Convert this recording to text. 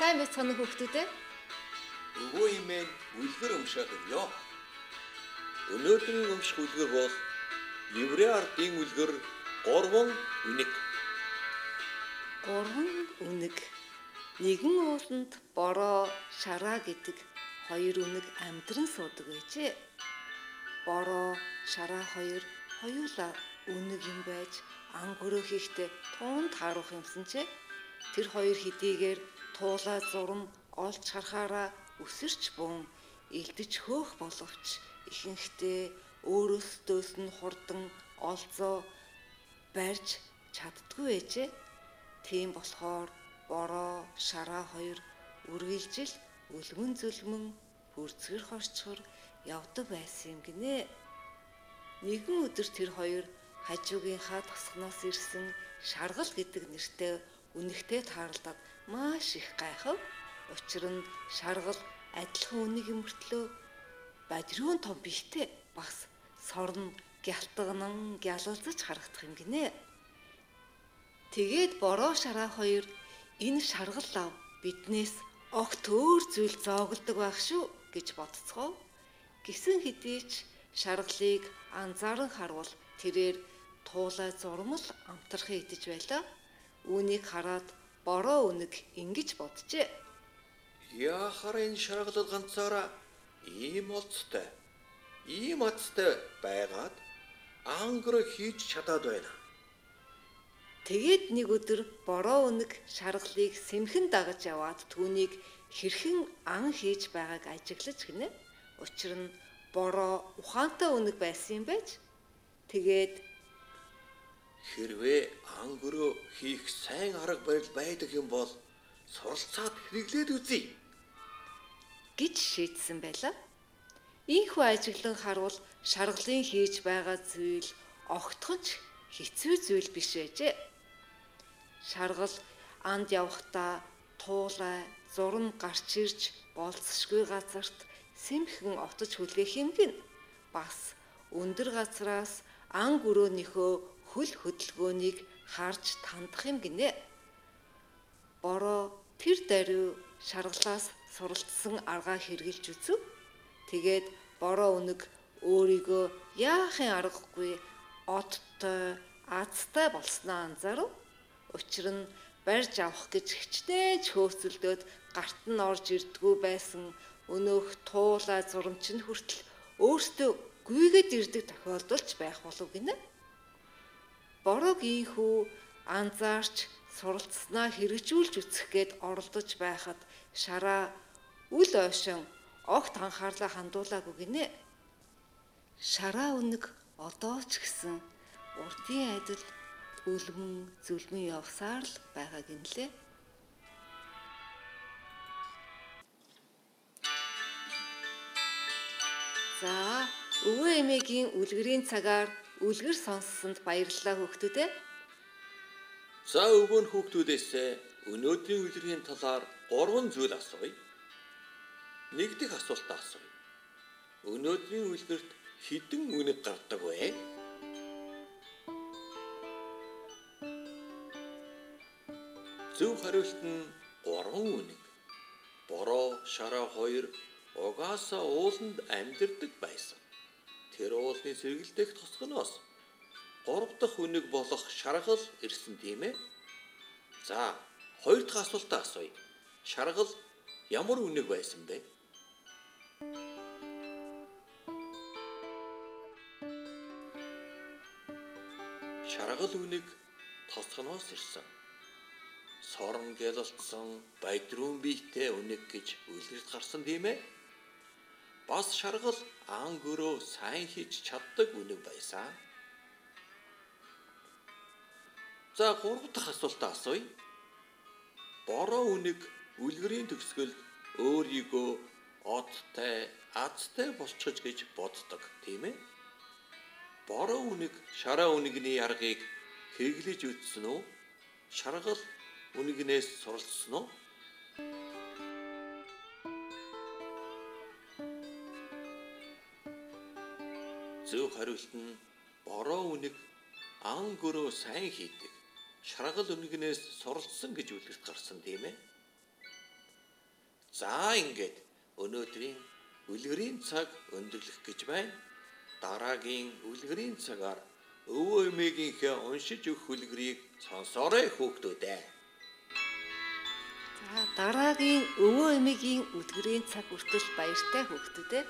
Сайн байцгаана хүүхдүүд ээ. Өвөө имэн үлгэр юм ёо. Өнөөдрийн өмших үлгэр бол Еврей ардын үлгэр 3 үнэг. Гурван үнэг. Нэгэн ууланд бороо, шараа гэдэг хоёр үнэг амьдран суудаг байжээ. Бороо, шараа хоёр хоёулаа үнэг юм байж ангөрөө хийхдээ туунд харух юмсан ч тэр хоёр хэдийгээр туулаа зурм олж харахаараа өсөрч бун элдэж хөөх боловч ихэнхдээ өөрөөсдөөс нь хурдан олзоо барьж чаддгүй байжээ. Тийм болохоор бороо, шараа хоёр үргэлжил үлгэн зүлмэн бүрцгэр хорчхор явдаг байсан юм гинэ. Нэгэн өдөр тэр хоёр хажуугийнхаа тосгоноос ирсэн шаргал гэдэг нэртэй үнэгтэй тааралдаад маш их гайхав. Учир нь шаргал адилхан үнийг мөртлөө бадриун том бихтэй бас сорн гялтганан гялалзаж харагдах юм гинэ. Тэгээд бороо шараа хоёр энэ шаргал лав биднээс огт өөр зүйл зоогддог байх шүү гэж бодцгоо. Гисэн хэдий ч шаргалыг анзааран харвал тэрээр туулай зурмал амтрахын идэж байлаа. Үүнийг хараад бороо үнэг ингэж боджээ. Яахаар энэ шаргалал ганцаараа ийм олцтой, ийм аттай байгаад ангро хийж чадаад байна. Тэгээд нэг өдөр бороо үнэг шаргалыг сэмхэн дагаж яваад түүнийг хэрхэн ан хийж байгааг ажиглаж гинэ. Учир нь бороо ухаантай үнэг байсан юм байж. Тэгээд Хэрвээ ангөрөө хийх сайн арга барил байдаг юм бол суралцаад хэрэглээд үзье. гэж шийдсэн байлаа. Ийхүү ажиглан харвал шаргалын хийж байгаа зүйл огтхонч хэцүү зүйл биш байжээ. Шаргал анд явхдаа туулай зурн гарч ирж болцсошгүй газарт сэмхэн отож хүлээх юм гин. Бас өндөр газраас ан гөрөөнийхөө хөл хөдөлгөөнийг харж тандах юм гинэ. Бороо тэр даруй шаргалаас суралцсан аргаа хэрэгжилж үзв. Тэгээд бороо өнөг өөрийгөө яахын аргагүй оттой, азтай болсноо анзаарв. Учир нь барьж авах гэж хичнээн хөөцөлдөөд гарт нь орж ирдгүү байсан өнөөх туулаа зурамч нь хүртэл өөртөө гүйгээд ирдэг тохиолдолч байх болов гинэ. Борог ийхүү анзаарч суралцснаа хэрэгжүүлж үсэх гээд оролдож байхад шараа үл ойшин огт анхаарлаа хандуулаагүй гинэ. Шараа үнэг одоо ч гэсэн урдын адил үлмэн зүлмэн явсаар л байгаа гинлээ. За, өвөө эмээгийн үлгэрийн цагаар үлгэр сонссонд баярлалаа хүүхдүүдээ. За өвөө нь хүүхдүүдээс өнөөдрийн үлгэрийн талаар 3 зүйл асууя. Нэг дэх асуултаа асууя. Өнөөдрийн үлгэрт хідэн үнэг гардаг вэ? Зөв хариулт нь 3 үнэг. Бороо, шараа 2 угаасаа ууланд амьдэрдэг байсан. Тэр уулны сэргэлдэх тосгоноос 3 дахь үнэг болох шаргал ирсэн тийм ээ. За, хоёр дахь асуултаа асууя. Шаргал ямар үнэг байсан бэ? Шаргал үнэг тосгоноос ирсэн. Сорон гялалтсан баядрун биетэй үнэг гэж үлгэрт гарсан тийм ээ. Бас шаргал ан гөрөө сайн хийж чаддаг үнэг байсан. За гурав дахь асуултаа асууя. Бороо үнэг үлгэрийн төгсгөл өөрийгөө одтай, азтай болчихж гэж боддог, тийм ээ? Бороо үнэг шараа үнэгний аргыг хэрэглэж үзсэн үү? Шаргал үнэгнээс суралцсан уу? Зөв хариулт нь бороо үнэг ан гөрөө сайн хийдэг. Шаргал үнэгнээс суралцсан гэж үлгэрт гарсан тийм ээ. За ингээд өнөөдрийн үлгэрийн цаг өндөрлөх гэж байна. Дараагийн үлгэрийн цагаар өвөө эмээгийнхээ уншиж өгөх үлгэрийг сонсоорой хүүхдүүдээ. За дараагийн өвөө эмээгийн үлгэрийн цаг хүртэл баяртай хүүхдүүдээ